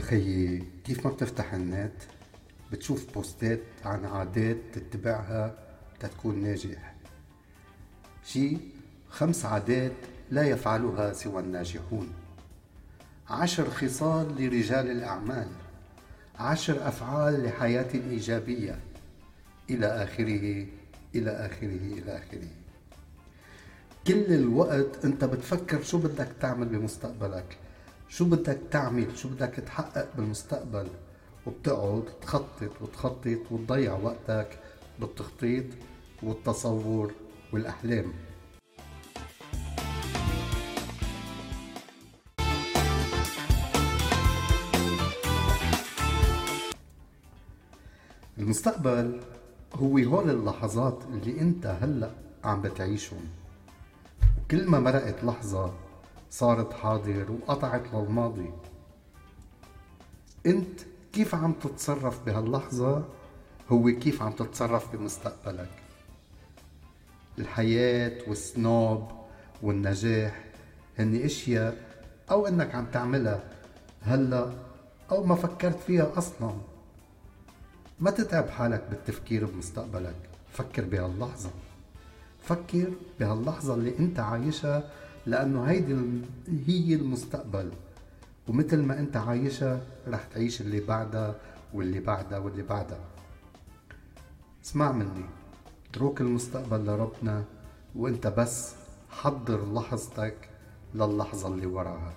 خيي كيف ما بتفتح النت بتشوف بوستات عن عادات تتبعها تتكون ناجح. شي خمس عادات لا يفعلها سوى الناجحون. عشر خصال لرجال الأعمال. عشر أفعال لحياة إيجابية. إلى آخره إلى آخره إلى آخره. كل الوقت أنت بتفكر شو بدك تعمل بمستقبلك. شو بدك تعمل؟ شو بدك تحقق بالمستقبل؟ وبتقعد تخطط وتخطط وتضيع وقتك بالتخطيط والتصور والأحلام. المستقبل هو هول اللحظات اللي انت هلأ عم بتعيشهم. وكل ما مرقت لحظة صارت حاضر وقطعت للماضي. انت كيف عم تتصرف بهاللحظة؟ هو كيف عم تتصرف بمستقبلك؟ الحياة والسنوب والنجاح هن أشياء أو إنك عم تعملها هلأ أو ما فكرت فيها أصلا. ما تتعب حالك بالتفكير بمستقبلك فكر بهاللحظة. فكر بهاللحظة اللي انت عايشها لأنه هيدي هي المستقبل. ومثل ما أنت عايشها رح تعيش اللي بعدها واللي بعدها واللي بعدها. اسمع مني. اترك المستقبل لربنا وأنت بس حضر لحظتك للحظة اللي وراها.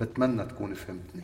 بتمنى تكون فهمتني.